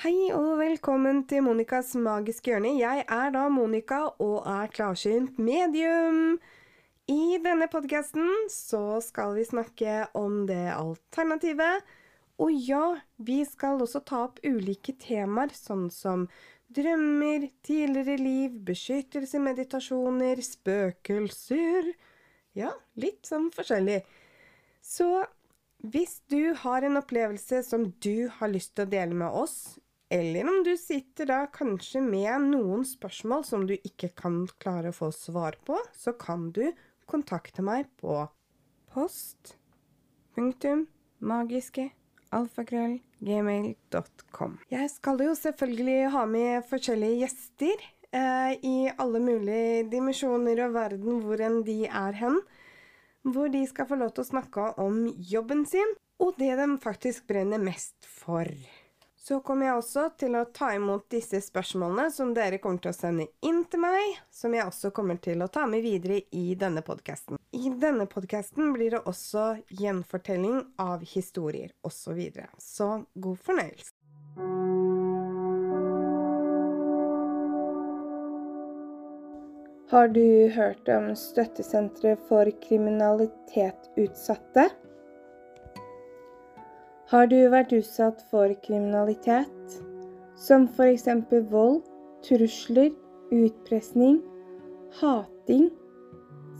Hei og velkommen til Monicas magiske hjørne. Jeg er da Monica og er klarsynt medium. I denne podkasten så skal vi snakke om det alternativet. Og ja, vi skal også ta opp ulike temaer, sånn som drømmer, tidligere liv, beskyttelse, meditasjoner, spøkelser Ja, litt sånn forskjellig. Så hvis du har en opplevelse som du har lyst til å dele med oss, eller om du sitter da kanskje med noen spørsmål som du ikke kan klare å få svar på, så kan du kontakte meg på post punktum magiske alfakrøll.gmail.com. Jeg skal jo selvfølgelig ha med forskjellige gjester eh, i alle mulige dimensjoner og verden hvor enn de er hen. Hvor de skal få lov til å snakke om jobben sin, og det de faktisk brenner mest for. Så kommer jeg også til å ta imot disse spørsmålene som dere kommer til å sende inn til meg, som jeg også kommer til å ta med videre i denne podkasten. I denne podkasten blir det også gjenfortelling av historier osv. Så, videre. så god fornøyelse. Har du hørt om støttesenteret for kriminalitetutsatte? Har du vært utsatt for kriminalitet, som f.eks. vold, trusler, utpressing, hating,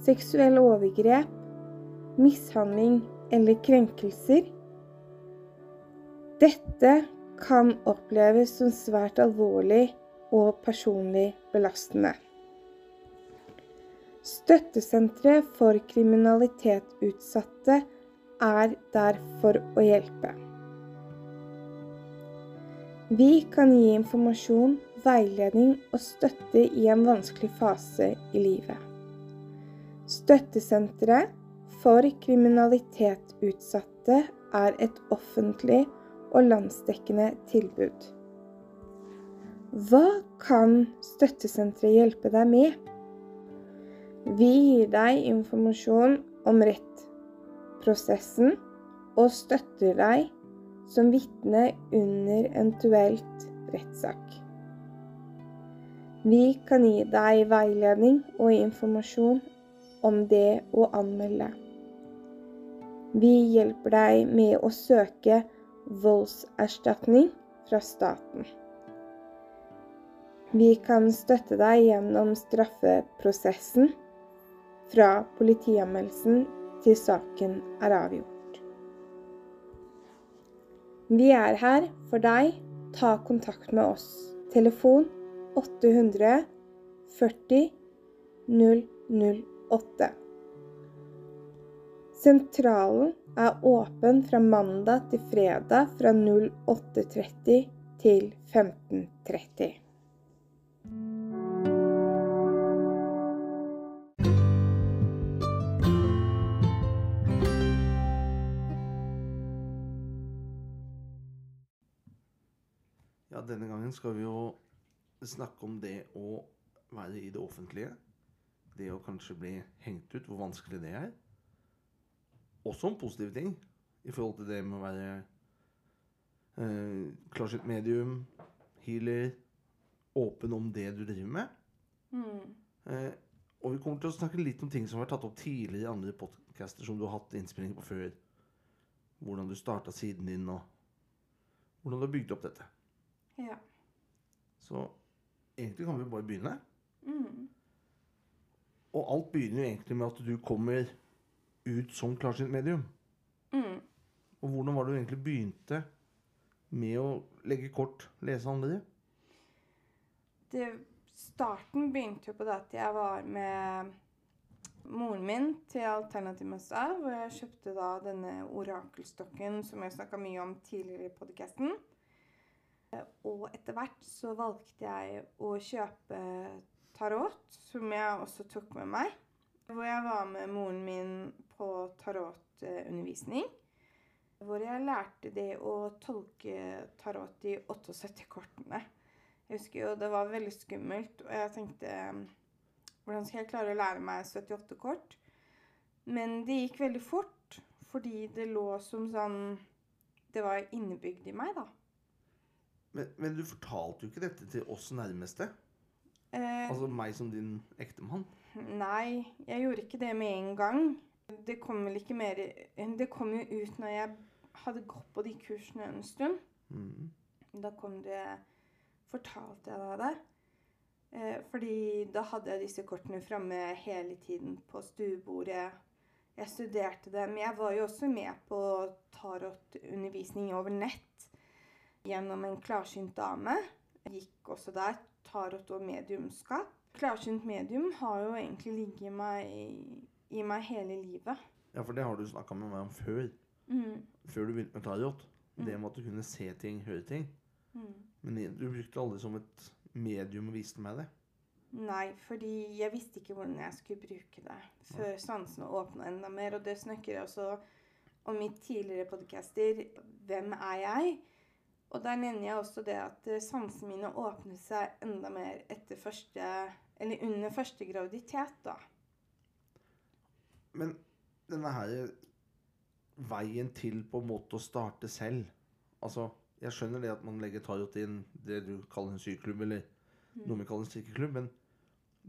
seksuelle overgrep, mishandling eller krenkelser? Dette kan oppleves som svært alvorlig og personlig belastende. Støttesenteret for kriminalitetsutsatte er der for å hjelpe. Vi kan gi informasjon, veiledning og støtte i en vanskelig fase i livet. Støttesenteret for kriminalitetsutsatte er et offentlig og landsdekkende tilbud. Hva kan støttesenteret hjelpe deg med? Vi gir deg informasjon om rett prosessen og støtter deg som vitne under eventuelt rettssak. Vi kan gi deg veiledning og informasjon om det å anmelde. Vi hjelper deg med å søke voldserstatning fra staten. Vi kan støtte deg gjennom straffeprosessen fra politianmeldelsen til saken er avgjort. Vi er her for deg. Ta kontakt med oss. Telefon 800 40 008. Sentralen er åpen fra mandag til fredag fra 08.30 til 15.30. denne gangen skal vi jo snakke om det å være i det offentlige. Det å kanskje bli hengt ut, hvor vanskelig det er. Også om positive ting i forhold til det med å være eh, klarsynt medium, healer, åpen om det du driver med. Mm. Eh, og vi kommer til å snakke litt om ting som har vært tatt opp tidligere i andre podcaster som du har hatt innspilling på før. Hvordan du starta siden din, og hvordan du har bygd opp dette. Ja. Så egentlig kan vi bare begynne. Mm. Og alt begynner jo egentlig med at du kommer ut som klarsynt medium. Mm. Og hvordan var det du egentlig begynte med å legge kort, lese andre? Det, starten begynte jo på det at jeg var med moren min til Alternativ Messa, hvor jeg kjøpte da denne orakelstokken som jeg snakka mye om tidligere i podkasten. Og etter hvert så valgte jeg å kjøpe tarot, som jeg også tok med meg. Hvor jeg var med moren min på tarotundervisning. Hvor jeg lærte det å tolke tarot i 78 kortene. Jeg husker jo det var veldig skummelt, og jeg tenkte Hvordan skal jeg klare å lære meg 78 kort? Men det gikk veldig fort, fordi det lå som sånn Det var innebygd i meg, da. Men, men du fortalte jo ikke dette til oss nærmeste. Eh, Altså meg som din ektemann. Nei, jeg gjorde ikke det med en gang. Det kom vel ikke mer Det kom jo ut når jeg hadde gått på de kursene en stund. Mm. Da kom det Fortalte jeg deg det? Eh, fordi da hadde jeg disse kortene framme hele tiden på stuebordet. Jeg studerte dem. Jeg var jo også med på tarotundervisning over nett gjennom en klarsynt dame. Gikk også der tarot og mediumskap. Klarsynt medium har jo egentlig ligget meg, i meg hele livet. Ja, for det har du snakka med meg om før. Mm. Før du begynte med tarot. Mm. Det med at du kunne se ting, høre ting. Mm. Men du brukte aldri som et medium og viste meg det. Nei, fordi jeg visste ikke hvordan jeg skulle bruke det før sansene åpna enda mer. Og det snakker jeg også om i tidligere podcaster. Hvem er jeg? Og der nevner jeg også det at eh, sansene mine åpnet seg enda mer etter første Eller under første graviditet, da. Men denne her veien til på en måte å starte selv Altså, jeg skjønner det at man legger tarot inn det du kaller en syklubb, eller noe vi kaller en strikkeklubb, men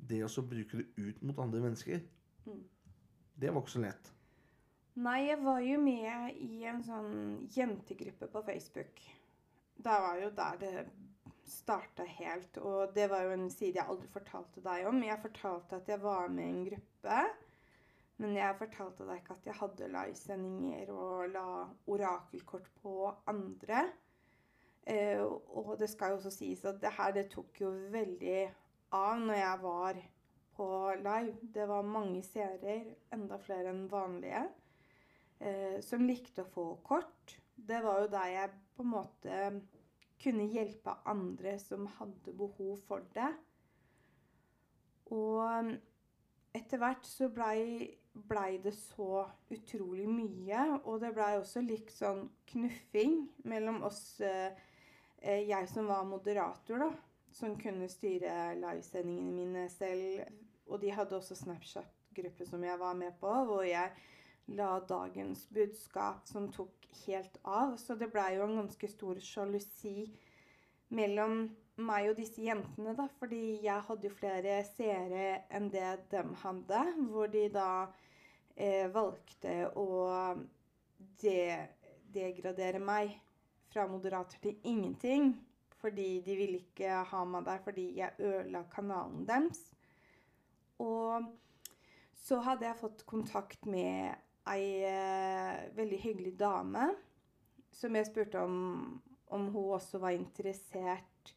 det å bruke det ut mot andre mennesker, Mm. det var ikke så lett. Nei, jeg var jo med i en sånn jentegruppe på Facebook. Det var jo der det starta helt. Og det var jo en side jeg aldri fortalte deg om. Jeg fortalte at jeg var med i en gruppe. Men jeg fortalte deg ikke at jeg hadde livesendinger og la orakelkort på andre. Eh, og det skal jo også sies at det her det tok jo veldig av når jeg var på live. Det var mange seere, enda flere enn vanlige, eh, som likte å få kort. Det var jo der jeg på en måte kunne hjelpe andre som hadde behov for det. Og etter hvert så blei blei det så utrolig mye, og det blei også litt sånn knuffing mellom oss eh, eh, Jeg som var moderator, da, som kunne styre livesendingene mine selv. Og de hadde også Snapchat-gruppe som jeg var med på, hvor jeg la dagens budskap som tok helt av. Så det blei jo en ganske stor sjalusi mellom meg og disse jentene, da. Fordi jeg hadde jo flere seere enn det dem hadde. Hvor de da eh, valgte å de degradere meg fra moderator til ingenting. Fordi de ville ikke ha meg der fordi jeg ødela kanalen deres. Og så hadde jeg fått kontakt med ei eh, veldig hyggelig dame som jeg spurte om om hun også var interessert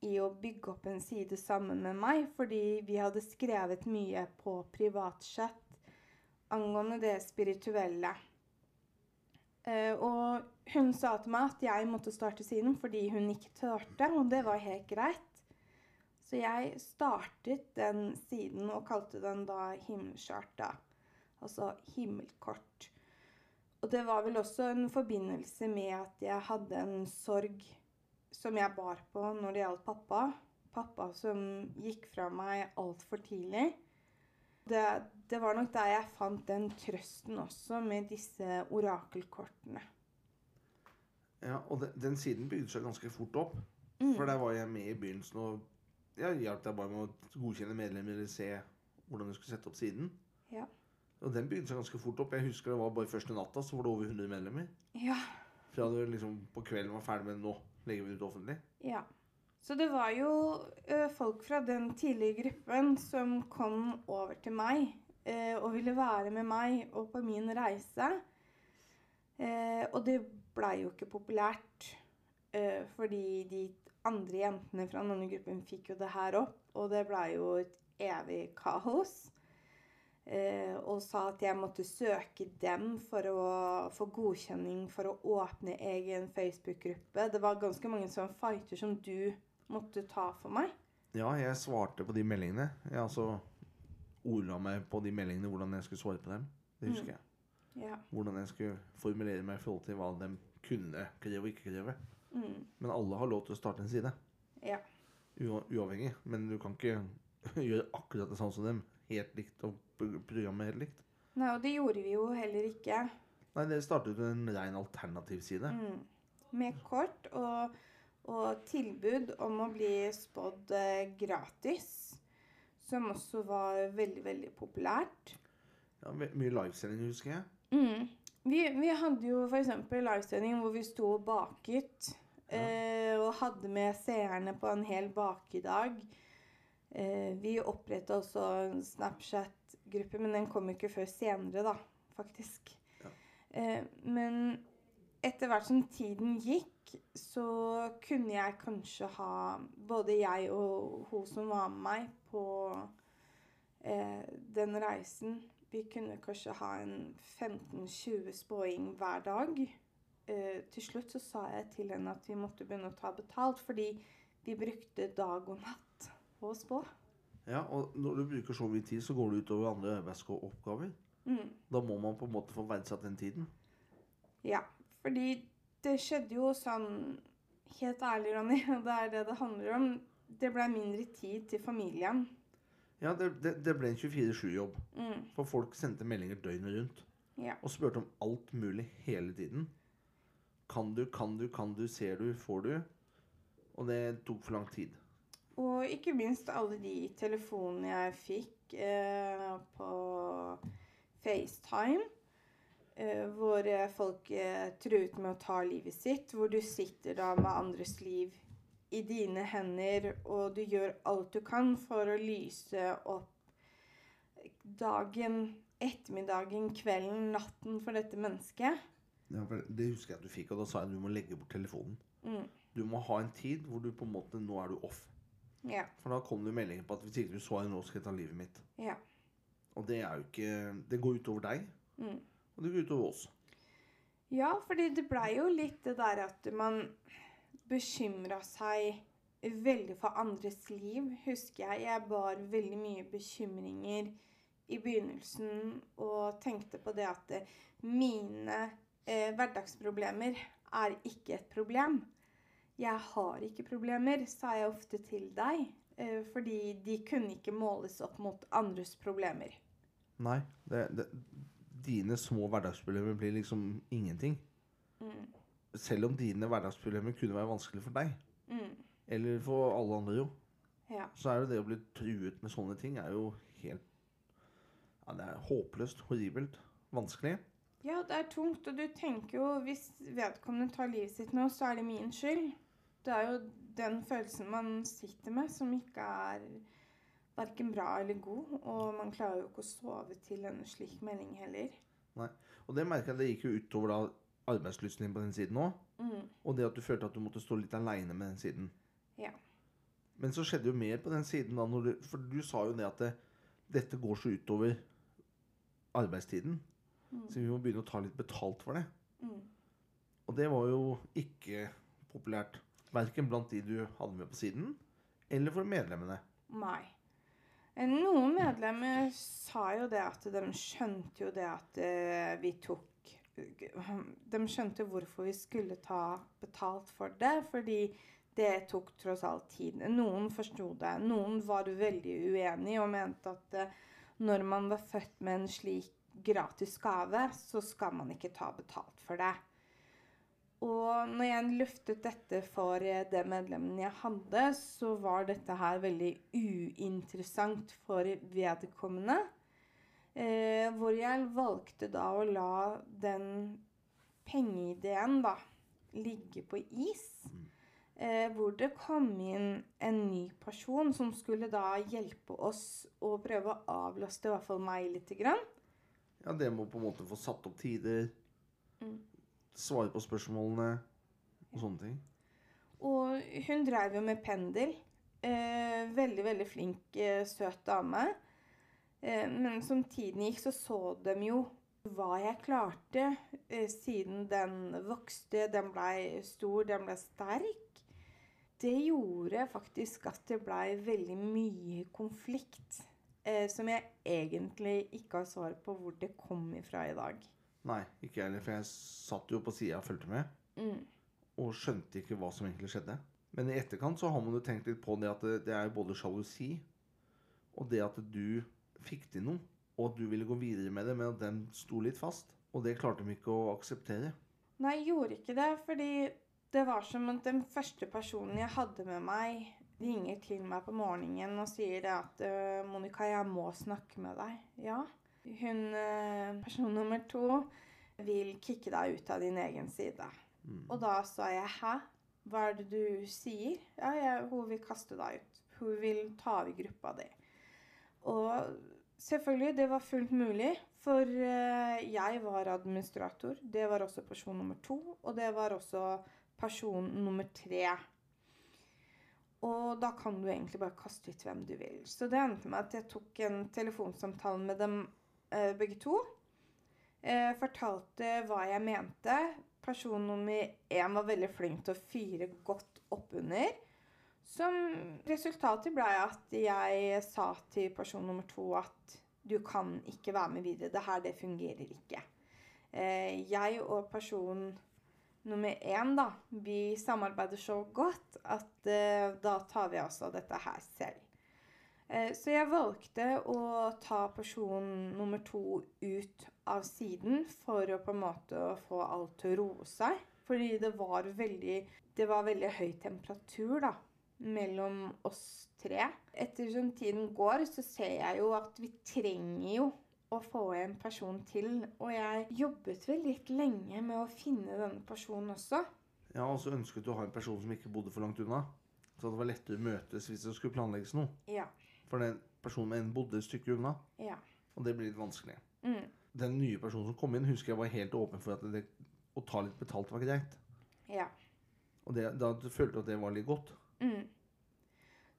i å bygge opp en side sammen med meg, fordi vi hadde skrevet mye på privatchat angående det spirituelle. Eh, og hun sa til meg at jeg måtte starte siden fordi hun ikke turte, og det var helt greit. Så jeg startet den siden og kalte den da Himmelcharta, altså himmelkort. Og det var vel også en forbindelse med at jeg hadde en sorg som jeg bar på når det gjaldt pappa. Pappa som gikk fra meg altfor tidlig. Det, det var nok der jeg fant den trøsten også, med disse orakelkortene. Ja, Og den, den siden bygde seg ganske fort opp. Mm. For der var jeg med i begynnelsen og jeg hjalp deg bare med å godkjenne medlemmer eller se hvordan du skulle sette opp siden. Ja. Og den bygde seg ganske fort opp. Jeg husker det var bare første natta, så var det over 100 medlemmer. Ja. Fra du liksom på kvelden var ferdig med nå legger vi det ut offentlig. Ja. Så det var jo ø, folk fra den tidlige gruppen som kom over til meg ø, og ville være med meg og på min reise. E, og det blei jo ikke populært, ø, fordi de andre jentene fra denne gruppen fikk jo det her opp, og det blei jo et evig kaos. Eh, og sa at jeg måtte søke dem for å få godkjenning for å åpne egen Facebook-gruppe. Det var ganske mange sånne fighter som du måtte ta for meg. Ja, jeg svarte på de meldingene. Jeg altså ordla meg på de meldingene hvordan jeg skulle svare på dem. Det husker jeg. Ja. Hvordan jeg skulle formulere meg i forhold til hva de kunne kreve og ikke kreve. Mm. Men alle har lov til å starte en side. Ja. Uavhengig. Men du kan ikke gjøre akkurat det samme som dem. Helt likt og pro- programmet helt likt. Nei, og det gjorde vi jo heller ikke. Nei, dere startet en ren alternativ side. Mm. Med kort og, og tilbud om å bli spådd eh, gratis, som også var veldig, veldig populært. Ja, Mye livesending, husker jeg. Mm. Vi, vi hadde jo f.eks. livesending hvor vi sto og baket. Eh, og hadde med seerne på en hel bakedag. Eh, vi oppretta også en Snapchat-gruppe, men den kom ikke før senere, da, faktisk. Ja. Eh, men etter hvert som tiden gikk, så kunne jeg kanskje ha Både jeg og hun som var med meg på eh, den reisen Vi kunne kanskje ha en 15-20 spåing hver dag. Eh, til slutt så sa jeg til henne at vi måtte begynne å ta betalt, fordi vi brukte dag og natt å spå. Ja, og når du bruker så mye tid, så går det utover andre arbeidsoppgaver. Mm. Da må man på en måte få verdsatt den tiden. Ja, fordi det skjedde jo sånn Helt ærlig, Ronny, det er det det handler om. Det ble mindre tid til familien. Ja, det, det, det ble en 24-7-jobb. Mm. For folk sendte meldinger døgnet rundt. Ja. Og spurte om alt mulig hele tiden. Kan du, kan du, kan du, ser du, får du? Og det tok for lang tid. Og ikke minst alle de telefonene jeg fikk eh, på FaceTime. Eh, hvor eh, folk eh, truet med å ta livet sitt. Hvor du sitter da med andres liv i dine hender, og du gjør alt du kan for å lyse opp dagen, ettermiddagen, kvelden, natten for dette mennesket. Ja, for det husker jeg at du fikk, og da sa jeg at du må legge bort telefonen. Mm. Du må ha en tid hvor du på en måte Nå er du off. Ja. For da kom det meldinger på at hvis ikke du så nå skal jeg ta livet mitt. ja. Og det er jo ikke Det går utover deg, Mm. og det går utover oss. Ja, fordi det blei jo litt det der at man bekymra seg veldig for andres liv, husker jeg. Jeg bar veldig mye bekymringer i begynnelsen og tenkte på det at mine eh, hverdagsproblemer er ikke et problem. Jeg har ikke problemer, sa jeg ofte til deg. Eh, fordi de kunne ikke måles opp mot andres problemer. Nei. Det, det, dine små hverdagsproblemer blir liksom ingenting. Mm. Selv om dine hverdagsproblemer kunne være vanskelig for deg, Mm. eller for alle andre, jo, Ja. så er jo det å bli truet med sånne ting er jo helt Ja, det er håpløst, horribelt, vanskelig. Ja, det er tungt, og du tenker jo hvis vedkommende tar livet sitt nå, så er det min skyld. Det er jo den følelsen man sitter med, som ikke er verken bra eller god. Og man klarer jo ikke å sove til en slik melding heller. Nei. Og det merka jeg det gikk jo utover da arbeidslysten din på den siden òg. Mm. Og det at du følte at du måtte stå litt aleine med den siden. Ja. Men så skjedde jo mer på den siden da, du, for du sa jo det at det, dette går så utover arbeidstiden. Mm. Så vi må begynne å ta litt betalt for det. Mm. Og det var jo ikke populært. Verken blant de du hadde med på siden, eller for medlemmene. Nei. Eh, Noen medlemmer sa jo det at de skjønte jo det at eh, vi tok De skjønte hvorfor vi skulle ta betalt for det, fordi det tok tross alt tid. Noen forsto det. Noen var veldig uenig og mente at eh, når man var født med en slik gratis gave, så skal man ikke ta betalt for det. Og når jeg løftet dette for eh, det medlemmet jeg hadde, så var dette her veldig uinteressant for vedkommende. Eh, hvor jeg valgte da å la den pengeideen da ligge på is. Eh, hvor det kom inn en ny person som skulle da hjelpe oss å prøve å avlaste i hvert fall meg lite grann. Ja, det må på en måte få satt opp tider, Mm. Svare på spørsmålene og sånne ting. Og hun drev jo med pendel. Eh, veldig, veldig flink, eh, søt dame. Eh, men som tiden gikk, så så de jo hva jeg klarte, eh, siden den vokste, den blei stor, den blei sterk. Det gjorde faktisk at det blei veldig mye konflikt. Eh, som jeg egentlig ikke har svar på hvor det kom ifra i dag. Nei, ikke jeg heller, for jeg satt jo på sida og fulgte med. Mm. Og skjønte ikke hva som egentlig skjedde. Men i etterkant så har man jo tenkt litt på det at det, det er både sjalusi og det at du fikk til noe, og at du ville gå videre med det, men at den sto litt fast. Og det klarte de ikke å akseptere. Nei, jeg gjorde ikke det, fordi Det var som at den første personen jeg hadde med meg, ringer til meg på morgenen og sier det at «Øh, 'Monica, jeg må snakke med deg'. Ja. Hun, øh, person nummer to, vil kicke deg ut av din egen side. Mm. Og da sa jeg 'hæ? Hva er det du sier?' Ja, jeg, hun vil kaste deg ut. Hun vil ta over gruppa di. Og selvfølgelig, det var fullt mulig. For eh, jeg var administrator. Det var også person nummer to. Og det var også person nummer tre. Og da kan du egentlig bare kaste ut hvem du vil. Så det endte med at jeg tok en telefonsamtale med dem eh, begge to. Eh, fortalte hva jeg mente. Person nummer én var veldig flink til å fyre godt oppunder. Som resultatet ble at jeg sa til person nummer to at du kan ikke være med videre. Det her, det fungerer ikke. Eh, jeg og person nummer én, da, vi samarbeider så godt at eh, da tar vi også dette her selv. Eh, så jeg valgte å ta person nummer to ut av siden for å på en måte få alt til å roe seg. Fordi det var veldig, det var veldig høy temperatur, da mellom oss tre. Etter som tiden går, så ser jeg jo at vi trenger jo å få en person til. Og jeg jobbet vel litt lenge med å finne denne personen også. Ja, og så ønsket du å ha en person som ikke bodde for langt unna. Så det var lettere å møtes hvis det skulle planlegges noe. Ja. For den personen med en bodde et stykke unna, Ja. og det blir litt vanskelig. Mm. Den nye personen som kom inn, husker jeg var helt åpen for at det, å ta litt betalt var greit. Ja. Og det, da følte du at det var litt godt. Mm.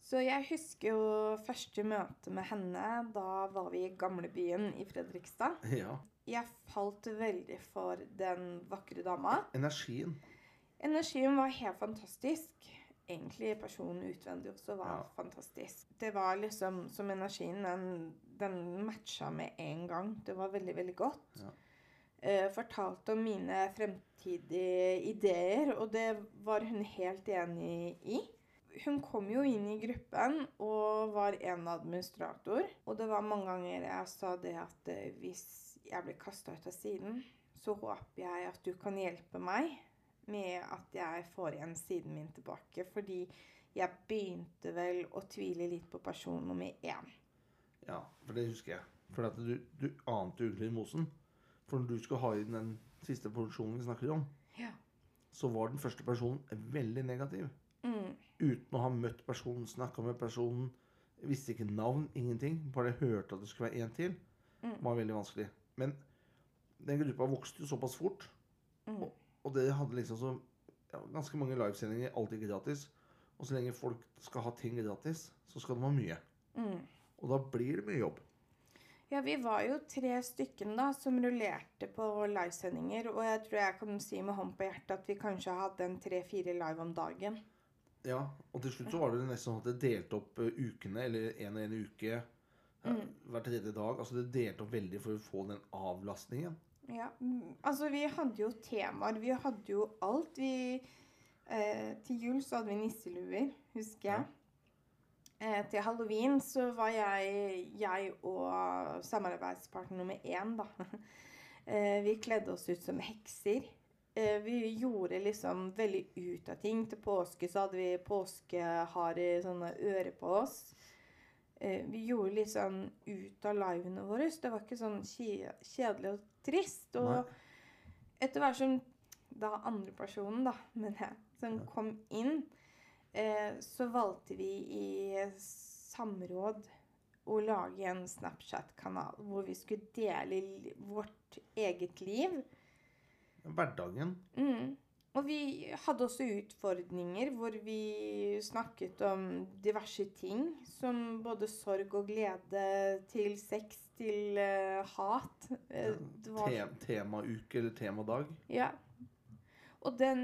Så jeg husker jo første møte med henne. Da var vi i gamlebyen i Fredrikstad. Ja. Jeg falt veldig for den vakre dama. Energien. Energien var helt fantastisk. Egentlig personen utvendig også var Ja. fantastisk. Det var liksom som energien, den, den matcha med en gang. Det var veldig, veldig godt. Ja. Eh, fortalte om mine fremtidige ideer, og det var hun helt enig i. Hun kom jo inn i gruppen og var en administrator. Og det var mange ganger jeg sa det at eh, hvis jeg blir kasta ut av siden, så håper jeg at du kan hjelpe meg med at jeg får igjen siden min tilbake. Fordi jeg begynte vel å tvile litt på person nummer én. Ja, for det husker jeg. For du, du ante ugler i mosen. For når du skulle ha inn den siste produksjonen vi snakker om, Ja. så var den første personen veldig negativ. Mm. Uten å ha møtt personen, snakka med personen, visste ikke navn, ingenting. Bare hørte at det skulle være én til. Mm. var veldig vanskelig. Men den gruppa vokste jo såpass fort. Mm. Og, og det hadde liksom så ja, ganske mange livesendinger, alltid gratis. Og så lenge folk skal ha ting gratis, så skal de ha mye. Mm. Og da blir det mye jobb. Ja, vi var jo tre stykken da som rullerte på livesendinger, og jeg tror jeg kan si med hånd på hjertet at vi kanskje hadde en tre-fire live om dagen. Ja, og til slutt så var det nesten sånn at det delte opp eh, ukene, eller en og en uke ja, Mm. hver tredje dag. Altså det delte opp veldig for å få den avlastningen. Ja, mm, altså vi hadde jo temaer, vi hadde jo alt. Vi, eh, til jul så hadde vi nisseluer, husker jeg. Eh, til halloween så var jeg, jeg og samarbeidspartner nummer én, da. Eh, vi kledde oss ut som hekser. Eh, vi gjorde liksom veldig ut av ting. Til påske så hadde vi påskehare sånne ører på oss. Eh, vi gjorde litt sånn ut av livene våre. Det var ikke sånn kjedelig og trist. Og Nei. etter hvert som da andre personen, da, mener jeg, som Ja. kom inn, eh, så valgte vi i samråd å lage en Snapchat-kanal hvor vi skulle dele vårt eget liv. Hverdagen. Mm. Og vi hadde også utfordringer hvor vi snakket om diverse ting. Som både sorg og glede til sex til uh, hat. Eh, det var- Te temauke eller temadag. Ja. Og den,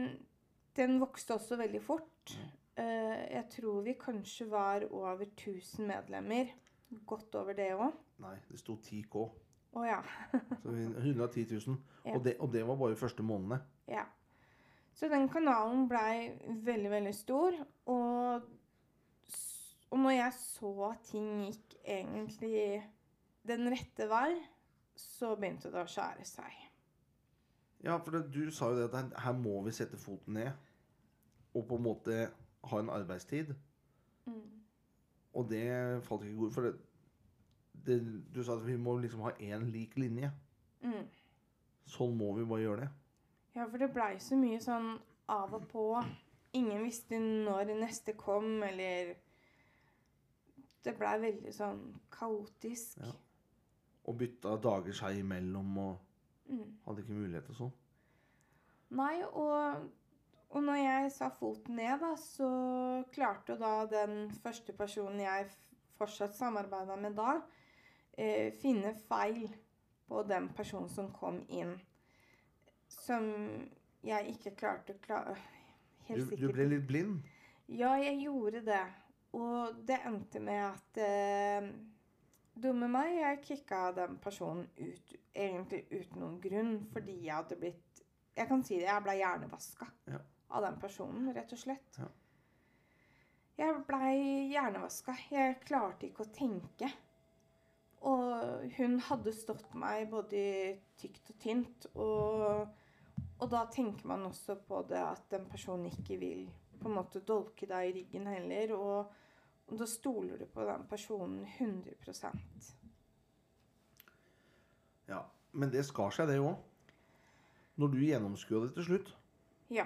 den vokste også veldig fort. Uh, jeg tror vi kanskje var over 1000 medlemmer. Godt over det òg. Nei, det sto 10K. Å ja. Så vi- 110 000. Ja. Og, det, og det var bare første månedene. ja. Så den kanalen blei veldig, veldig stor. Og, og når jeg så at ting gikk egentlig den rette vei, så begynte det å skjære seg. Ja, for det, du sa jo det at her, her må vi sette foten ned. og på en måte ha en arbeidstid. Og det falt ikke god for det, det, Du sa at vi må liksom ha én lik linje. Mm. Sånn må vi bare gjøre det. Ja, for det blei så mye sånn av og på. Ingen visste når neste kom, eller Det blei veldig sånn kaotisk. Ja. Og bytta dager seg imellom og Mm. hadde ikke mulighet og sånn. Nei, og, og når jeg sa foten ned, da, så klarte jo da den første personen jeg fortsatt samarbeida med da, eh, finne feil på den personen som kom inn. Som jeg ikke klarte å klare Du, sikkert. du du ble litt blind. Ja, jeg gjorde det. Og det endte med at eh, Dumme meg, jeg kicka den personen ut egentlig uten noen grunn, fordi jeg hadde blitt Jeg kan si det, jeg ble hjernevaska Ja. av den personen, rett og slett. Ja. Jeg blei hjernevaska. Jeg klarte ikke å tenke. Og hun hadde stått meg både i tykt og tynt. Og, og da tenker man også på det at den personen ikke vil på en måte dolke deg i ryggen heller. Og, og da stoler du på den personen 100% Ja, Men det skar seg, det òg. Når du gjennomskua det til slutt. Ja.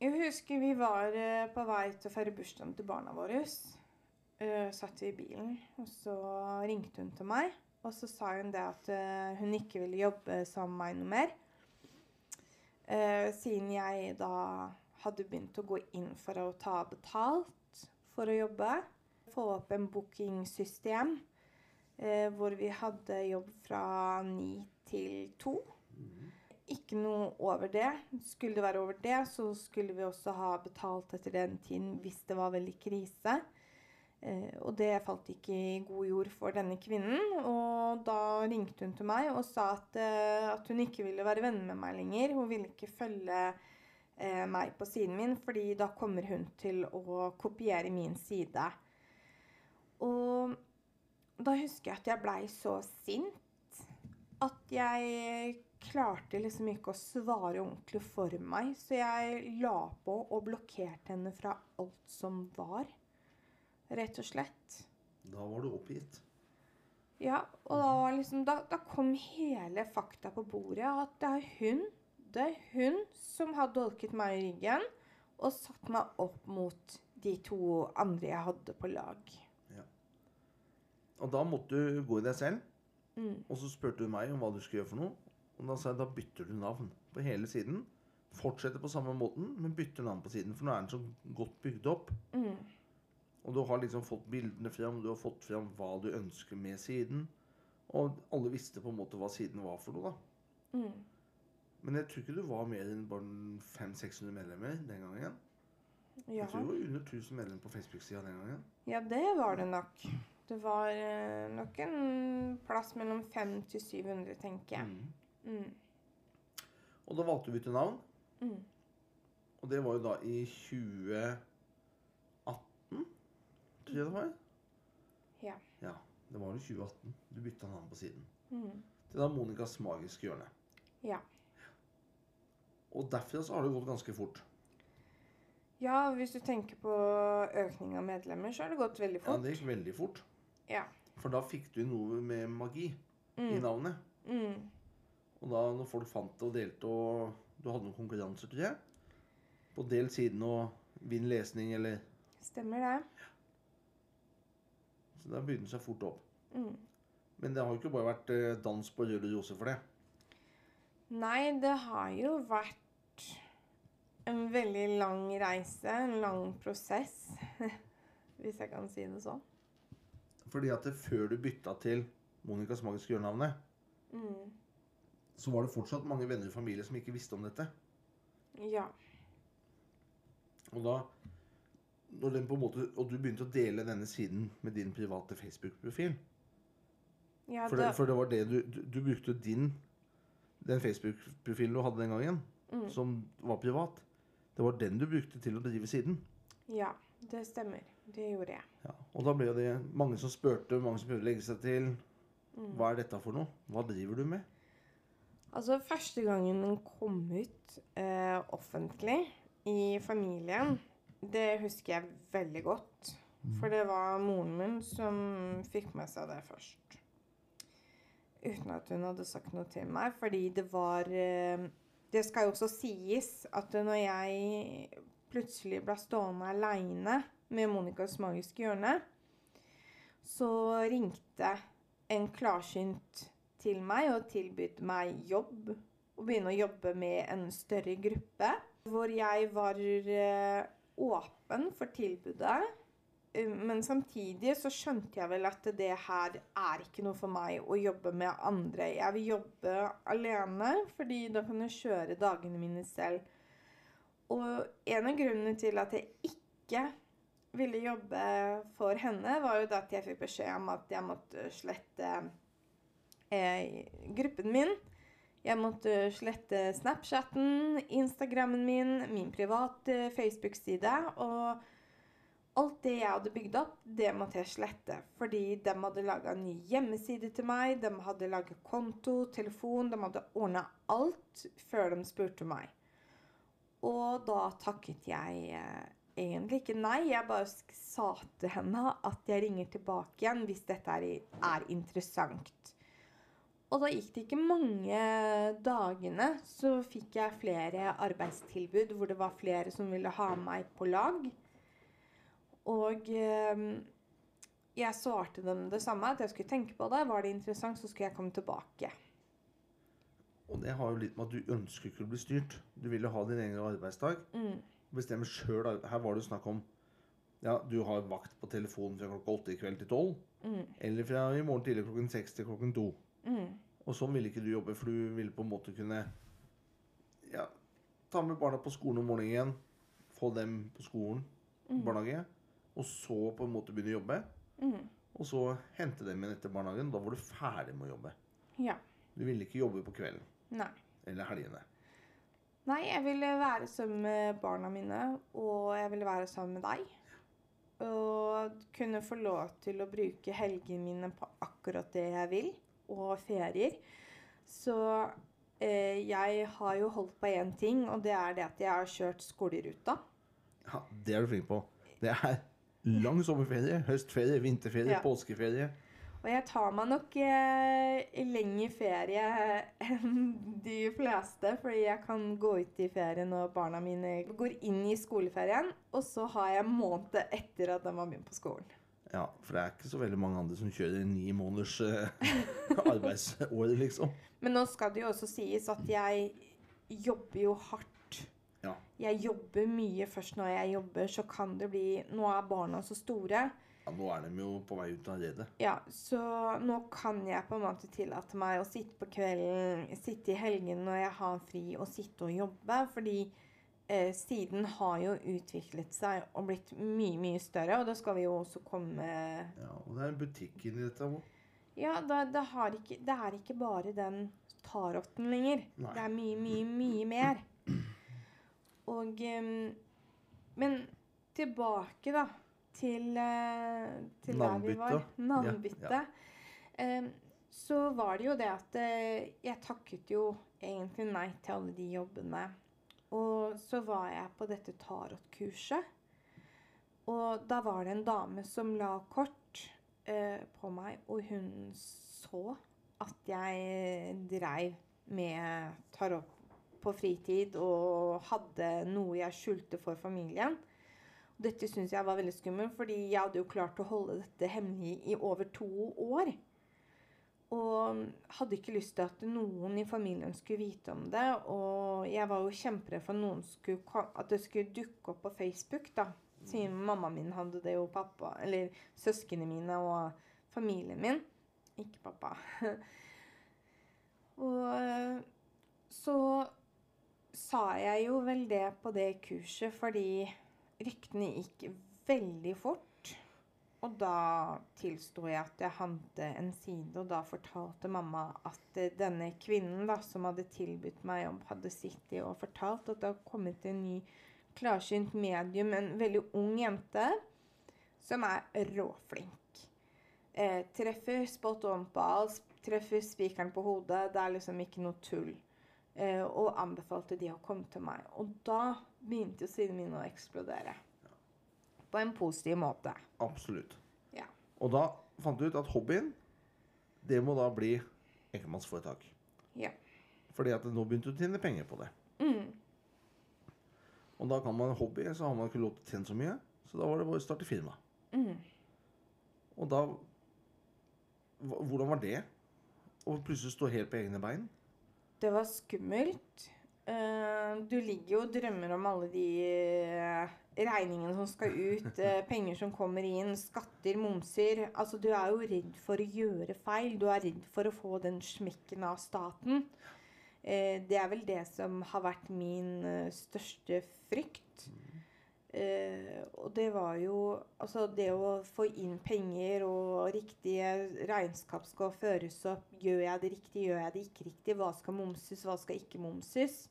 Jeg husker vi var eh, på vei til å feire bursdagen til barna våre. Uh, satt vi i bilen, og så ringte hun til meg. Og så sa hun det at uh, hun ikke ville jobbe sammen med meg noe mer. Uh, siden jeg da hadde begynt å gå inn for å ta betalt for å jobbe. Få opp en bookingsystem uh, hvor vi hadde jobb fra ni til to. Ikke noe over det. Skulle det være over det, så skulle vi også ha betalt etter den tiden hvis det var veldig krise. Eh, og det falt ikke i god jord for denne kvinnen. Og da ringte hun til meg og sa at, eh, at hun ikke ville være venn med meg lenger. Hun ville ikke følge eh, meg på siden min, fordi da kommer hun til å kopiere min side. Og da husker jeg at jeg blei så sint at jeg klarte liksom ikke å svare ordentlig for meg. Så jeg la på og blokkerte henne fra alt som var. Rett og slett. Da var du oppgitt. Ja, og da, var liksom, da, da kom hele fakta på bordet. At det er hun det er hun som har dolket meg i ryggen og satt meg opp mot de to andre jeg hadde på lag. Ja. Og da måtte du gå i deg selv. Mm. Og så spurte du meg om hva du skulle gjøre for noe. Og da sa jeg da bytter du navn på hele siden. Fortsetter på samme måten, men bytter navn på siden. For nå er den så godt bygd opp. Mm. Og du har liksom fått bildene fram, du har fått fram hva du ønsker med siden. Og alle visste på en måte hva siden var for noe, da. Mm. Men jeg tror ikke du var mer enn bare 500-600 medlemmer den gangen. Ja. Jeg tror du var under 1000 medlemmer på Facebook-sida den gangen. ja, det var det nok. Det var eh, nok en plass mellom 500 til 700, tenker jeg. Mm. Mm. Og da valgte du å bytte navn. Mm. Og det var jo da i 2018, jeg det var. Ja. Ja, det var jo 2018 du bytta navn på siden. Mm. Til da Monicas magiske hjørne. Ja. Og derfra så har det gått ganske fort. ja, hvis du tenker på økning av medlemmer, så har det gått veldig fort. Ja, det gikk veldig fort. Ja. For da fikk du noe med magi i Mm. navnet. Mm. Og da når folk fant det og delte og du hadde noen konkurranser, tror jeg, på del siden og vinn lesning eller Stemmer det. Så begynte det seg fort opp. Mm. Men det har jo ikke bare vært eh, dans på rød rose for det. Nei, det har jo vært en veldig lang reise, en lang prosess, hvis jeg kan si det sånn. Fordi at det, før du bytta til Monicas magiske hjørnenavnet, Mm. så var det fortsatt mange venner og familie som ikke visste om dette. Ja. Og da når den på en måte, Og du begynte å dele denne siden med din private Facebook-profil. ja For, for det var det du, du, du brukte din Den Facebook-profilen du hadde den gangen, Mm. som var privat. Det var den du brukte til å drive siden. ja, det stemmer. Det gjorde jeg. Ja, og da ble det mange som spurte, mange som prøvde å legge seg til. Mm. Hva er dette for noe? Hva driver du med? Altså, første gangen den kom ut eh, offentlig i familien, Det husker jeg veldig godt. For det var moren min som fikk med seg det først. Uten at hun hadde sagt noe til meg. Fordi det var eh, Det skal jo også sies at når jeg plutselig ble stående aleine med Monicas magiske hjørne, så ringte en klarsynt til meg og tilbød meg jobb. Å begynne å jobbe med en større gruppe. Hvor jeg var eh, åpen for tilbudet. Eh, Men samtidig så skjønte jeg vel at det her er ikke noe for meg å jobbe med andre. Jeg vil jobbe alene, fordi da kan jeg kjøre dagene mine selv. Og en av grunnene til at jeg ikke ville jobbe for henne, var jo da at jeg fikk beskjed om at jeg måtte slette eh, gruppen min. Jeg måtte slette Snapchatten, Instagrammen min, min private Facebook-side. Og alt det jeg hadde bygd opp, det måtte jeg slette. Fordi de hadde laga ny hjemmeside til meg, de hadde laget konto, telefon, de hadde ordna alt før de spurte meg. Og da takket jeg eh, egentlig ikke nei. Jeg bare sa til henne at jeg ringer tilbake igjen hvis dette er interessant. Og da gikk det ikke mange dagene, så fikk jeg flere arbeidstilbud hvor det var flere som ville ha meg på lag. Og eh, jeg svarte dem det samme, at jeg skulle tenke på det. Var det interessant, så skulle jeg komme tilbake. Og det har jo litt med at du ønsker ikke å bli styrt. Du vil jo ha din egen arbeidsdag. Mm. Bestemme sjøl. Her var det jo snakk om ja, du har vakt på telefonen fra klokka åtte i kveld til tolv. Mm. Eller fra i morgen tidlig klokken seks til klokken to. Mm. Og sånn ville ikke du jobbe, for du ville på en måte kunne ja, ta med barna på skolen om morgenen, få dem på skolen, barnehage, og så på en måte begynne å jobbe. Mm. Og så hente dem igjen etter barnehagen. Da var du ferdig med å jobbe. Ja. Du ville ikke jobbe på kvelden Nei. eller helgene. Nei, jeg ville være sammen med barna mine, og jeg ville være sammen med deg. Og kunne få lov til å bruke helgene mine på akkurat det jeg vil, og ferier. Så eh, jeg har jo holdt på én ting, og det er det at jeg har kjørt skoleruta. Ja, Det er du flink på. Det er lang sommerferie, høstferie, vinterferie, Ja. påskeferie. Og jeg tar meg nok eh, lengre ferie enn de fleste, fordi jeg kan gå ut i ferien når barna mine går inn i skoleferien, og så har jeg en måned etter at de har begynt på skolen. Ja, for det er ikke så veldig mange andre som kjører ni måneders eh, arbeidsår, liksom. Men nå skal det jo også sies at jeg jobber jo hardt. Ja. Jeg jobber mye først når jeg jobber, så kan det bli Nå er barna så store. ja, nå er de jo på vei ut av redet. Ja, så nå kan jeg på en måte tillate meg å sitte på kvelden, sitte i helgen når jeg har fri, og sitte og jobbe. Fordi eh, siden har jo utviklet seg og blitt mye, mye større. Og da skal vi jo også komme Ja, og det er en butikk inni dette òg. Ja, det, det, har ikke, det er ikke bare den tarotten lenger. Nei. Det er mye, mye, mye mer. Og em, Men tilbake, da, til, eh, til der vi var. Navnbyttet. Ja, Ja, Em, så var det jo det at eh, jeg takket jo egentlig nei til alle de jobbene. Og så var jeg på dette tarotkurset. Og da var det en dame som la kort eh, på meg, og hun så at jeg dreiv med tarot på fritid og hadde noe jeg skjulte for familien. Dette syntes jeg var veldig skummelt, fordi jeg hadde jo klart å holde dette hemmelig i over to år. Og hadde ikke lyst til at noen i familien skulle vite om det. Og jeg var jo kjemperedd for skulle, at det skulle dukke opp på Facebook, da. Siden mammaen min hadde det, og pappa Eller søsknene mine og familien min. Ikke pappa. og eh, så sa jeg jo vel det på det kurset fordi ryktene gikk veldig fort. Og da tilsto jeg at jeg hadde en side, og da fortalte mamma at eh, denne kvinnen da, som hadde tilbudt meg jobb, hadde sittet og fortalt at det har kommet en ny klarsynt medium, en veldig ung jente, som er råflink. Eh, treffer spot on på alt, treffer spikeren på hodet. Det er liksom ikke noe tull. Eh, og anbefalte de å komme til meg. Og da begynte jo sidene mine å eksplodere. På en positiv måte. Absolutt. Ja. Og da fant du ut at hobbyen, det må da bli enkeltmannsforetak. Ja. Fordi at nå begynte du å tjene penger på det. Mm. Og da kan man hobby, så har man ikke lov til å tjene så mye. Så da var det bare å starte firma. Mm. Og da Hvordan var det? Å plutselig stå helt på egne bein? Det var skummelt. Eh, du ligger jo og drømmer om alle de eh, regningene som skal ut, eh, penger som kommer inn, skatter, momser. Altså, du er jo redd for å gjøre feil. Du er redd for å få den smekken av staten. Det er vel det som har vært min største frykt. Og det var jo Altså, det å få inn penger og riktige regnskap skal føres opp. Gjør jeg det riktig, gjør jeg det ikke riktig? Hva skal momses, hva skal ikke momses?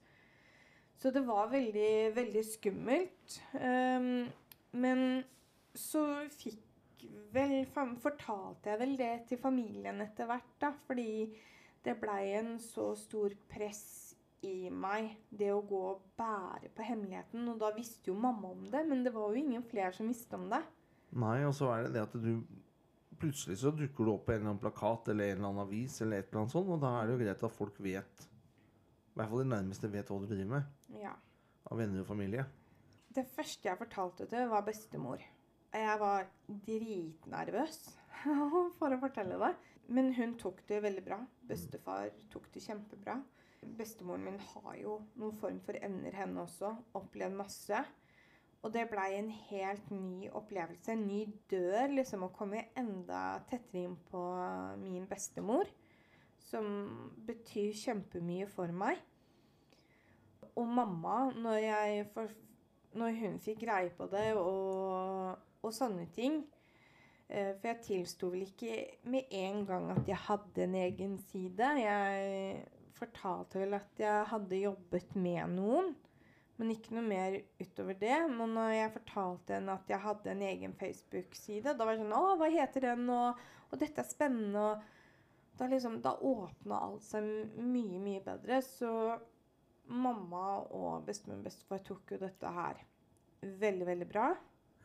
Så det var veldig, veldig skummelt. Um, men så fikk vel Fortalte jeg vel det til familien etter hvert, da. Fordi det blei en så stor press i meg, det å gå og bære på hemmeligheten. Og da visste jo mamma om det, men det var jo ingen flere som visste om det. Nei, og så er det det at du Plutselig så dukker du opp på en eller annen plakat eller en eller annen avis, eller et eller annet sånt, og da er det jo greit at folk vet I hvert fall de nærmeste vet hva du driver med. Ja. Av venner og familie. Det første jeg fortalte til, var bestemor. Jeg var dritnervøs for å fortelle det. Men hun tok det veldig bra. Bestefar tok det kjempebra. Bestemoren min har jo noen form for evner, henne også. Opplevd masse. Og det blei en helt ny opplevelse. En ny dør, liksom. Å komme enda tettere inn på min bestemor. Som betyr kjempemye for meg. Og mamma, når, for, når hun fikk greie på det og, og sånne ting eh, For jeg tilsto vel ikke med en gang at jeg hadde en egen side. Jeg fortalte vel at jeg hadde jobbet med noen, men ikke noe mer utover det. Men når jeg fortalte henne at jeg hadde en egen Facebook-side, da var det sånn Å, hva heter den? Og, og dette er spennende. Og da, liksom, da åpna alt seg mye, mye bedre. Så mamma og bestemor og bestefar tok jo dette her veldig, veldig bra.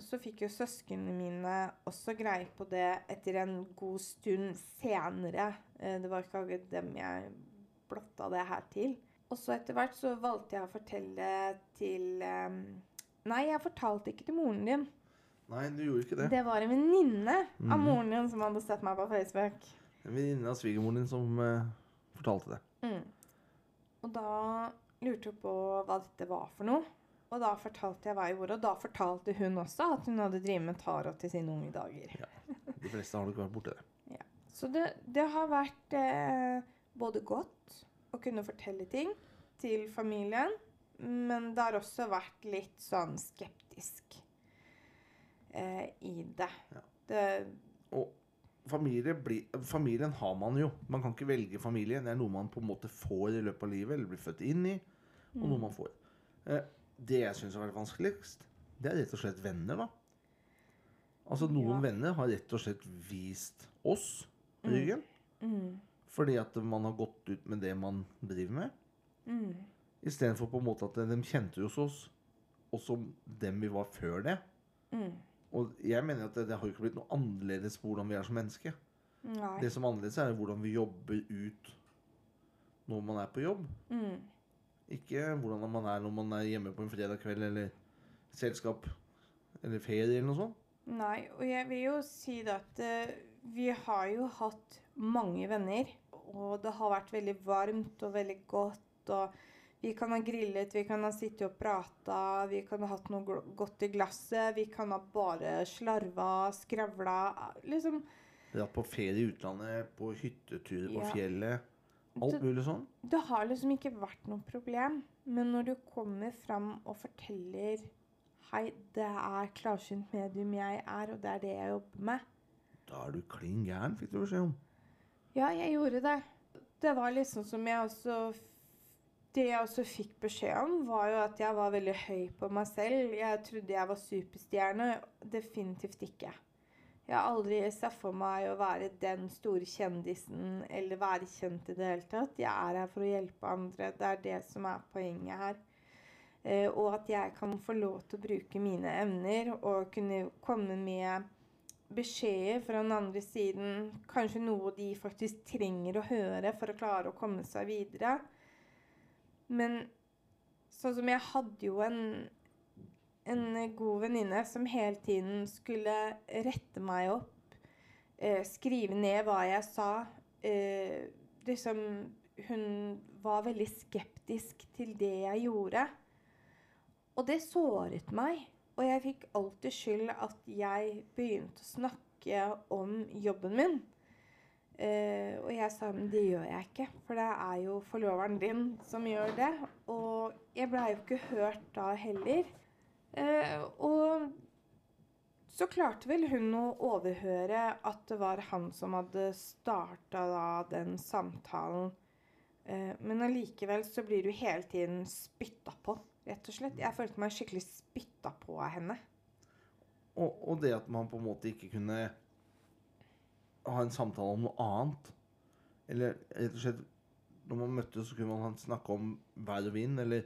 Så fikk jo søsknene mine også greie på det etter en god stund senere. Eh, Det var ikke akkurat dem jeg blotta det her til. Og så etter hvert så valgte jeg å fortelle til eh, Nei, jeg fortalte ikke til moren din. Nei, du gjorde ikke det. Det var en venninne av Mhm. moren din som hadde sett meg på Facebook. En venninne av svigermoren din som uh, fortalte det. Mm. Og da lurte på hva dette var for noe. Og da fortalte jeg hva jeg gjorde, og da fortalte hun også at hun hadde drevet med tarot til sine unge dager. De fleste har nok vært borti det. Så det, det har vært eh, både godt å kunne fortelle ting til familien, men det har også vært litt sånn skeptisk eh, i det. Ja. det. Og familie bli, familien har man jo. Man kan ikke velge familie. Det er noe man på en måte får i løpet av livet, eller blir født inn i, og noe man får. Eh, det jeg syns har vært vanskeligst, det er rett og slett venner, da. Altså Noen Ja. venner har rett og slett vist oss ryggen. Mm, Fordi at man har gått ut med det man driver med. mm, Istedenfor på en måte at de kjente hos oss, og som dem vi var før det. mm. Og jeg mener at det, det har jo ikke blitt noe annerledes på hvordan vi er som menneske. Nei. Det som er annerledes, er hvordan vi jobber ut når man er på jobb. Mm. Ikke hvordan man er når man er hjemme på en fredag kveld eller selskap eller ferie eller noe sånt. Nei, og jeg vil jo si det at uh, vi har jo hatt mange venner, og det har vært veldig varmt og veldig godt, og vi kan ha grillet, vi kan ha sittet og prata, vi kan ha hatt noe godt i glasset, vi kan ha bare slarva, skravla, liksom. Dratt på ferie i utlandet, på hytteturer på Ja. fjellet. Alt mulig sånn. Det har liksom ikke vært noe problem, men når du kommer fram og forteller Hei, det er klarsynt medium jeg er, og det er det jeg jobber med. Da er du klin gæren, fikk du beskjed om. Ja, jeg gjorde det. Det var liksom som jeg også Det jeg også fikk beskjed om, var jo at jeg var veldig høy på meg selv. Jeg trodde jeg var superstjerne. Definitivt ikke. Jeg har aldri sett for meg å være den store kjendisen eller være kjent i det hele tatt. Jeg er her for å hjelpe andre. Det er det som er poenget her. Eh, og at jeg kan få lov til å bruke mine evner og kunne komme med beskjeder fra den andre siden. Kanskje noe de faktisk trenger å høre for å klare å komme seg videre. Men sånn som jeg hadde jo en, en god venninne som hele tiden skulle rette meg opp, eh, skrive ned hva jeg sa. Eh, liksom Hun var veldig skeptisk til det jeg gjorde. Og det såret meg. Og jeg fikk alltid skyld at jeg begynte å snakke om jobben min. Eh, og jeg sa men det gjør jeg ikke, for det er jo forloveren din som gjør det. Og jeg blei jo ikke hørt da heller. Uh, og så klarte vel hun å overhøre at det var han som hadde starta den samtalen. Uh, men allikevel så blir du hele tiden spytta på rett og slett. Jeg følte meg skikkelig spytta på av henne. Og, og, det at man på en måte ikke kunne ha en samtale om noe annet. Eller rett og slett Når man møttes, så kunne man snakke om vær og vind, eller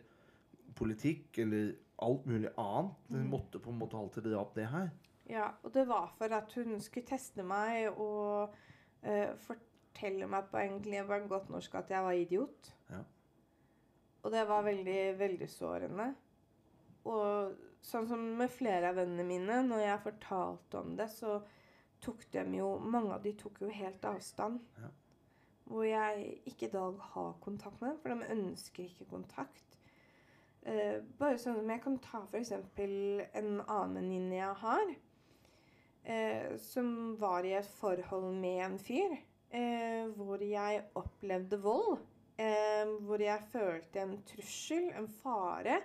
politikk, eller alt mulig annet. Hun mm. måtte på en måte alltid dra opp det her. Ja, og det var for at hun skulle teste meg og uh, fortelle meg på egentlig bare godt norsk at jeg var idiot. Ja. Og det var veldig, veldig sårende. Og sånn som med flere av vennene mine, når jeg fortalte om det, så tok de jo Mange av de tok jo helt avstand. Ja. Hvor jeg ikke i dag har kontakt med dem, for de ønsker ikke kontakt. Eh, bare sånn som jeg kan ta f.eks. en annen venninne jeg har, eh, som var i et forhold med en fyr, eh, hvor jeg opplevde vold eh, hvor jeg følte en trussel, en fare.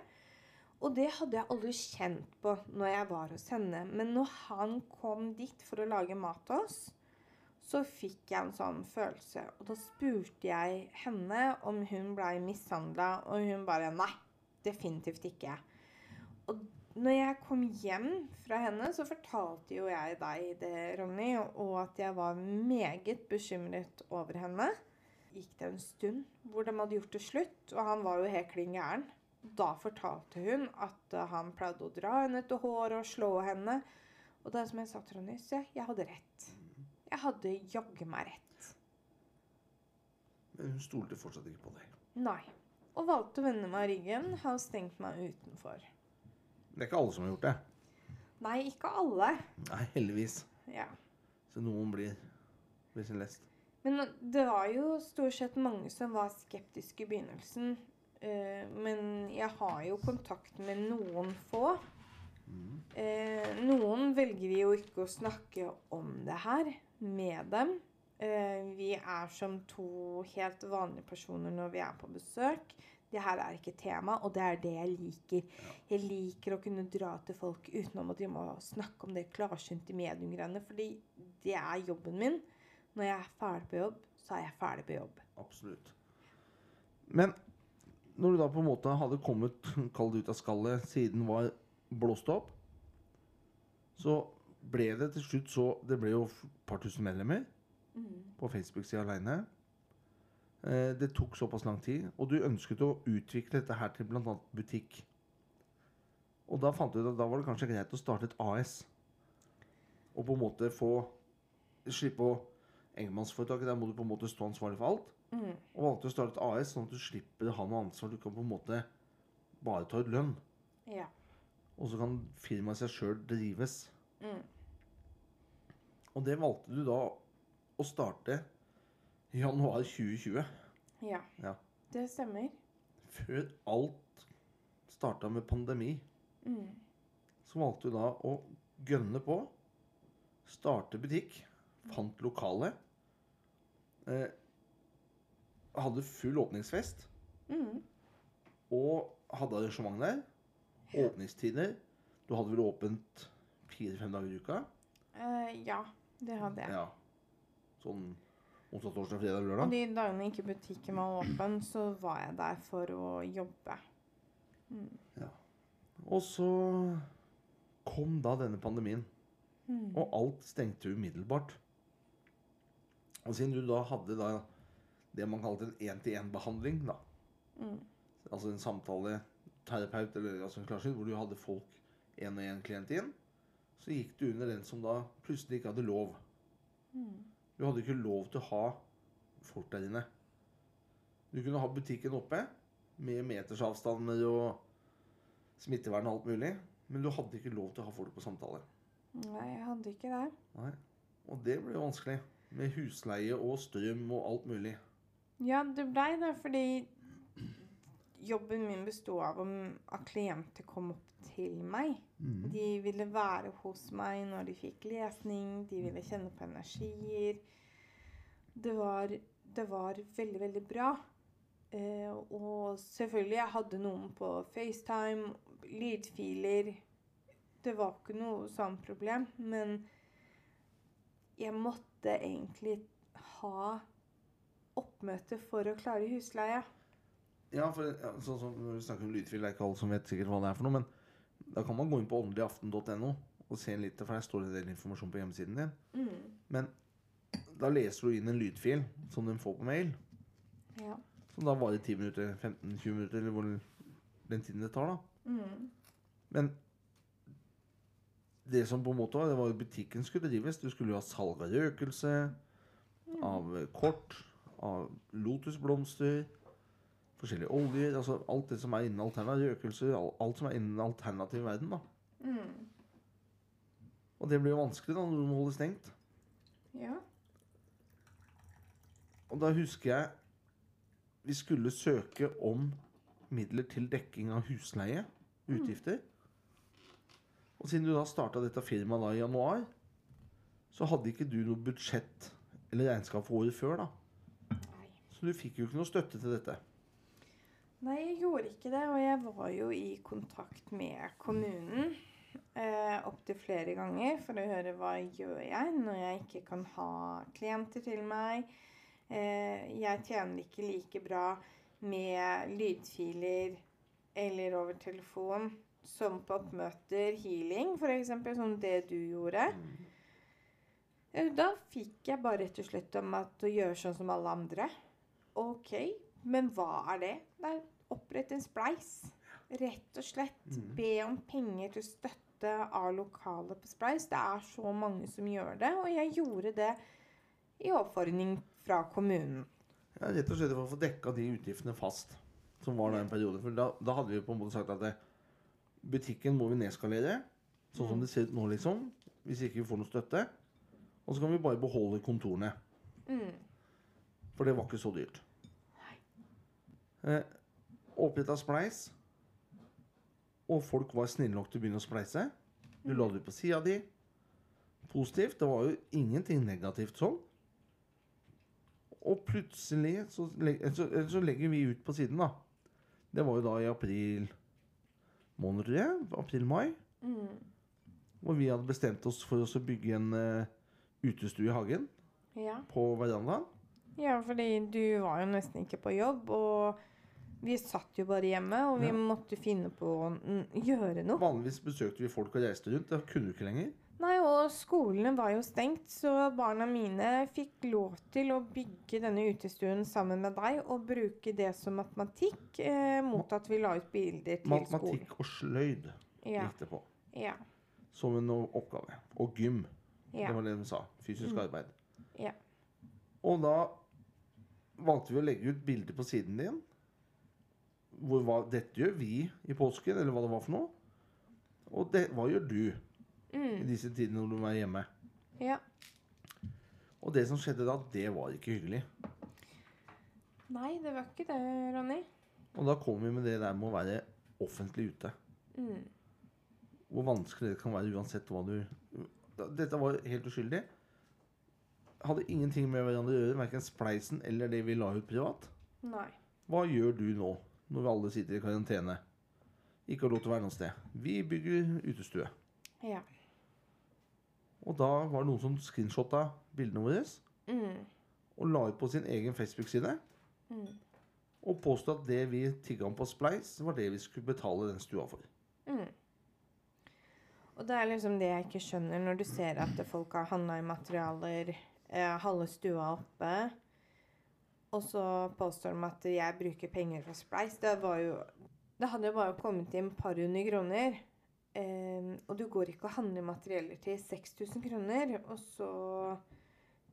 Og det hadde jeg aldri kjent på når jeg var hos henne. Men når han kom dit for å lage mat til oss, så fikk jeg en sånn følelse. Og da spurte jeg henne om hun blei mishandla, og hun bare Nei, definitivt ikke. Og når jeg kom hjem fra henne, så fortalte jo jeg deg det, Ronny, og at jeg var meget bekymret over henne gikk det en stund hvor de hadde gjort det slutt, og han var jo helt klin gæren. Da fortalte hun at uh, han pleide å dra henne etter håret og slå henne. Og det er som jeg sa til Ronny, se, jeg hadde rett. Jeg hadde jaggu meg rett. Men hun stolte fortsatt ikke på deg? Nei. Og valgte å vende meg ryggen, har stengt meg utenfor. Det er ikke alle som har gjort det? Nei, ikke alle. Nei, heldigvis. Ja. Så noen blir, blir sin lest. Men det var jo stort sett mange som var skeptiske i begynnelsen. Uh, men jeg har jo kontakt med noen få. Mm. Eh, noen velger vi jo ikke å snakke om det her med dem. Eh, vi er som to helt vanlige personer når vi er på besøk. Det her er ikke tema, og det er det jeg liker. Ja. Jeg liker å kunne dra til folk utenom at de må snakke om det klarsynte medium-greiene, fordi det er jobben min. Når jeg er ferdig på jobb, så er jeg ferdig på jobb. Absolutt. Men når du da på en måte hadde kommet kaldt ut av skallet, siden var blåst opp, så ble det til slutt så Det ble jo et par tusen medlemmer mm. på Facebook-sida aleine. Eh, det tok såpass lang tid, og du ønsket å utvikle dette her til bl.a. butikk. Og da fant du ut at da var det kanskje greit å starte et AS. Og på en måte få Slippe å enkeltmannsforetaket, der må du på en måte stå ansvarlig for alt. Mm. Og valgte å starte et AS, sånn at du slipper å ha noe ansvar. Du kan på en måte bare ta ut lønn. Ja. Og så kan firmaet seg sjøl drives. Mm. Og det valgte du da å starte i januar 2020. Ja. ja. Det stemmer. Før alt starta med pandemi, mm. så valgte du da å gønne på. Starte butikk. Fant lokale. Eh, hadde full åpningsfest. Mm. Og hadde arrangement der. Åpningstider. Du hadde vel åpent fire-fem dager i uka? Uh, ja, det hadde jeg. Ja. Sånn onsdag, torsdag, fredag, lørdag? Og de dagene ikke butikken var åpen, så var jeg der for å jobbe. Mm. Ja. Og så kom da denne pandemien. Mm. Og alt stengte umiddelbart. Og siden du da hadde da det man kalte en én-til-én-behandling, da mm. Altså en samtale terapeut eller altså en klarsyn, hvor du hadde folk én og én klient inn, så gikk du under den som da plutselig ikke hadde lov. Du hadde ikke lov til å ha folk der inne. Du kunne ha butikken oppe med metersavstander og smittevern og alt mulig, men du hadde ikke lov til å ha folk på samtale. Nei, jeg hadde ikke det. Nei. Og det ble vanskelig. Med husleie og strøm og alt mulig. Ja, det blei det, fordi jobben min bestod av at klienter kom opp til meg. De ville være hos meg når de fikk lesning, de ville kjenne på energier. Det var, det var veldig, veldig bra. Eh, og selvfølgelig, jeg hadde noen på FaceTime, lydfiler. Det var ikke noe sånt problem, men jeg måtte egentlig ha oppmøte for å klare husleie. Ja, for ja, sånn som når vi snakker om lydfil, det er ikke alle som vet sikkert hva det er for noe, men da kan man gå inn på åndeligaften.no og se litt, for der står det en del informasjon på hjemmesiden din. Men da leser du inn en lydfil som de får på mail, Ja. som da varer 10 minutter, 15-20 minutter, eller hvor den tiden det tar, da. Men det som på en måte var, det var jo butikken skulle drives. Du skulle jo ha salg av røkelse, av eh, kort, av lotusblomster, forskjellige oljer. Altså alt det som er innen alternativ røkelse, alt som er innen alternativ verden, da. Og det blir jo vanskelig da når du må holde stengt. Ja. Og da husker jeg vi skulle søke om midler til dekking av husleie, utgifter. Og siden du da starta dette firmaet da i januar, så hadde ikke du noe budsjett eller regnskap for året før, da. Du fikk jo ikke noe støtte til dette. Nei, jeg gjorde ikke det, og jeg var jo i kontakt med kommunen eh, opptil flere ganger for å høre hva gjør jeg når jeg ikke kan ha klienter til meg. Eh, jeg tjener ikke like bra med lydfiler eller over telefon som på oppmøter, healing f.eks., som det du gjorde. Eh, Da fikk jeg bare rett og slett om at å gjøre sånn som alle andre. Ok, men hva er det? Det er opprett en spleis. Rett og slett. Be om penger til støtte av lokale på spleis. Det er så mange som gjør det, og jeg gjorde det i oppfordring fra kommunen. Ja, rett og slett for å få dekka de utgiftene fast, som var da en periode. For da, da hadde vi på en måte sagt at det, butikken må vi nedskalere, sånn som det ser ut nå, liksom. Hvis ikke vi får noe støtte. Og så kan vi bare beholde kontorene. For det var ikke så dyrt. Eh, Oppretta spleis. Og folk var snille nok til å begynne å spleise. Du la det ut på sida di. Positivt. Det var jo ingenting negativt sånn. Og plutselig så, så, så legger vi ut på siden, da. Det var jo da i april måned, tror jeg. April-mai. Hvor vi hadde bestemt oss for å bygge en uh, utestue i hagen Ja. på verandaen. ja, fordi du var jo nesten ikke på jobb, og vi satt jo bare hjemme, og vi Ja. måtte finne på å mm, gjøre noe. Vanligvis besøkte vi folk og reiste rundt. Det kunne du ikke lenger. Nei, og skolene var jo stengt, så barna mine fikk lov til å bygge denne utestuen sammen med deg og bruke det som matematikk eh, mot at vi la ut bilder til skolen. Matematikk og sløyd Ja. gikk det på. Ja. Som en oppgave. Og gym. Ja. Det var det de sa. Fysisk arbeid. Ja. Og da valgte vi å legge ut bilder på siden din. Hvor hva dette gjør vi i påsken, eller hva det var for noe. Og det, hva gjør du i disse tidene når du er hjemme? ja. Og det som skjedde da, det var ikke hyggelig. Nei, det var ikke det, Ronny. Og da kommer vi med det der med å være offentlig ute. Mm. Hvor vanskelig det kan være uansett hva du Dette var helt uskyldig. Hadde ingenting med hverandre å gjøre, verken spleisen eller det vi la ut privat. Nei. Hva gjør du nå, når vi alle sitter i karantene? Ikke har lov til å være noe sted. Vi bygger utestue. Ja. Og da var det noen som screenshotta bildene våre Mm. og la ut på sin egen Facebook-side. Mm. Og påstod at det vi tigga om på Spleis, var det vi skulle betale den stua for. Mm. Og det er liksom det jeg ikke skjønner, når du ser at folk har handla i materialer, eh, halve stua oppe, og så påstår de at jeg bruker penger fra Spleis. Det var jo Det hadde jo bare kommet inn et par hundre kroner. Eh, og du går ikke og handler materieller til 6000 kroner. Og så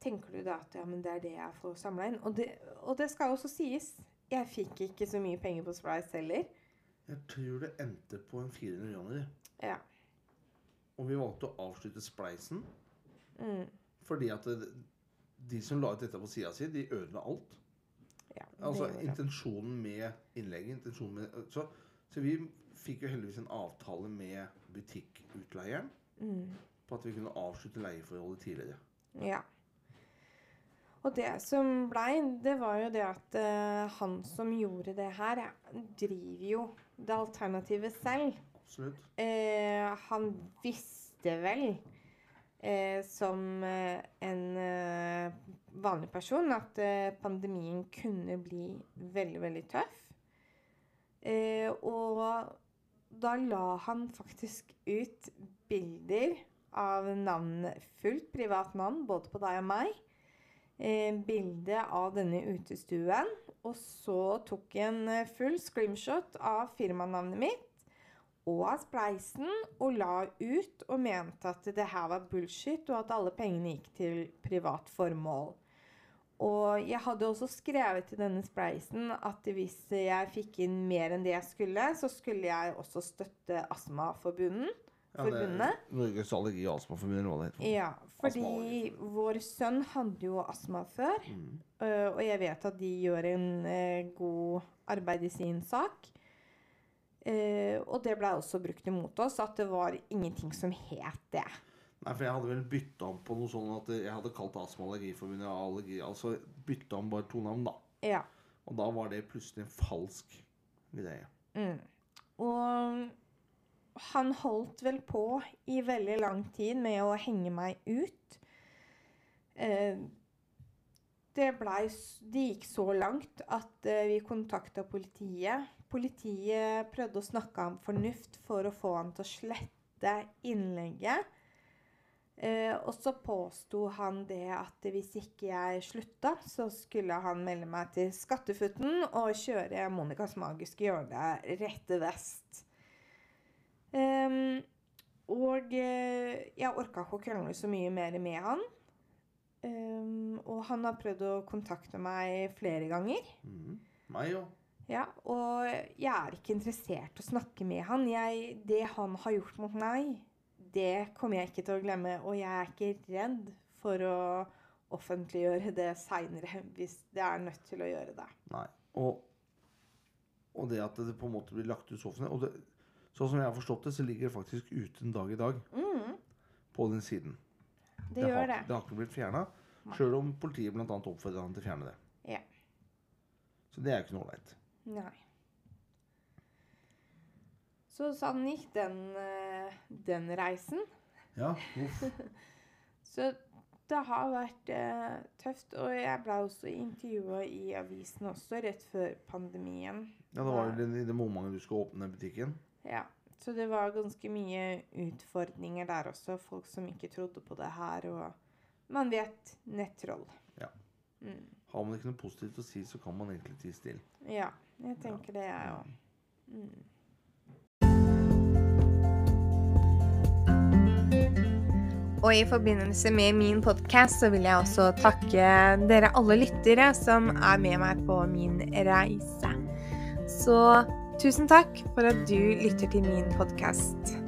tenker du da at ja, men det er det jeg får samla inn. Og det, og det skal også sies. Jeg fikk ikke så mye penger på Splice heller. Jeg tror det endte på en 400 millioner. Ja. Og vi valgte å avslutte spleisen Mm. fordi at det, de som la ut dette på sida si, de ødela alt. Ja Altså intensjonen med innlegget intensjonen med, så, så vi fikk jo heldigvis en avtale med butikkutleieren Mm. på at vi kunne avslutte leieforholdet tidligere. Ja. Og det som blei, det var jo det at uh, han som gjorde det her, driver jo det alternativet selv. Absolutt. Uh, han visste vel, eh, som eh, en eh, vanlig person, at eh, pandemien kunne bli veldig, veldig tøff. Eh, og da la han faktisk ut bilder av navnet, fullt privat navn, både på deg og meg. Eh, bilde av denne utestuen. Og så tok en eh, full screenshot av firmanavnet mitt og av spleisen og la ut og mente at det her var bullshit, og at alle pengene gikk til privat formål. Og jeg hadde også skrevet til denne spleisen at hvis jeg fikk inn mer enn det jeg skulle, så skulle jeg også støtte Astmaforbundet. Ja? Norges allergi- og astmaforbund, hva det heter. Ja, fordi vår sønn hadde jo astma før, Mm. og jeg vet at de gjør en god arbeid i sin sak. Eh, og det ble også brukt imot oss, at det var ingenting som het det. Nei, for jeg hadde vel bytta om på noe sånn at jeg hadde kalt Astma- og Allergiforbundet allergi, altså bytta om bare to navn, da. Ja. Og da var det plutselig en falsk greie. Mm. Og han holdt vel på i veldig lang tid med å henge meg ut. Eh, det, blei det gikk så langt at eh, vi kontakta politiet. Politiet prøvde å snakke ham fornuft for å få han til å slette innlegget. Eh, og så påsto han det at hvis ikke jeg slutta, så skulle han melde meg til Skattefutten og kjøre Monicas magiske hjørne rett vest. Ehm, og eh, jeg orka ikke å krangle så mye mer med han. Ehm, og han har prøvd å kontakte meg flere ganger. Mm. Meg òg. Ja, og jeg er ikke interessert i å snakke med han. Jeg, det han har gjort mot meg, det kommer jeg ikke til å glemme. Og jeg er ikke redd for å offentliggjøre det seinere, hvis det er nødt til å gjøre det. Nei. Og, og det at det på en måte blir lagt ut så offentlig og det, Sånn som jeg har forstått det, så ligger det faktisk ute en dag i dag Mm, på den siden. Det, har, gjør det. Det har ikke blitt fjerna, sjøl om politiet bl.a. oppfordra han til å fjerne det. Ja. Så det er jo ikke noe ålreit. Nei. Så sånn gikk den, eh, den reisen. Ja, uff. Så det har vært eh, tøft. Og jeg ble også intervjua i avisen også rett før pandemien. Ja, det var vel i det momentet du skulle åpne butikken. Ja. Så det var ganske mye utfordringer der også. Folk som ikke trodde på det her. Og man vet nettroll. Ja. Mm. Har man ikke noe positivt å si, så kan man egentlig tie stille. Ja, jeg tenker det, jeg òg. Mm. Og i forbindelse med min podkast så vil jeg også takke dere alle lyttere som er med meg på min reise. Så tusen takk for at du lytter til min podkast.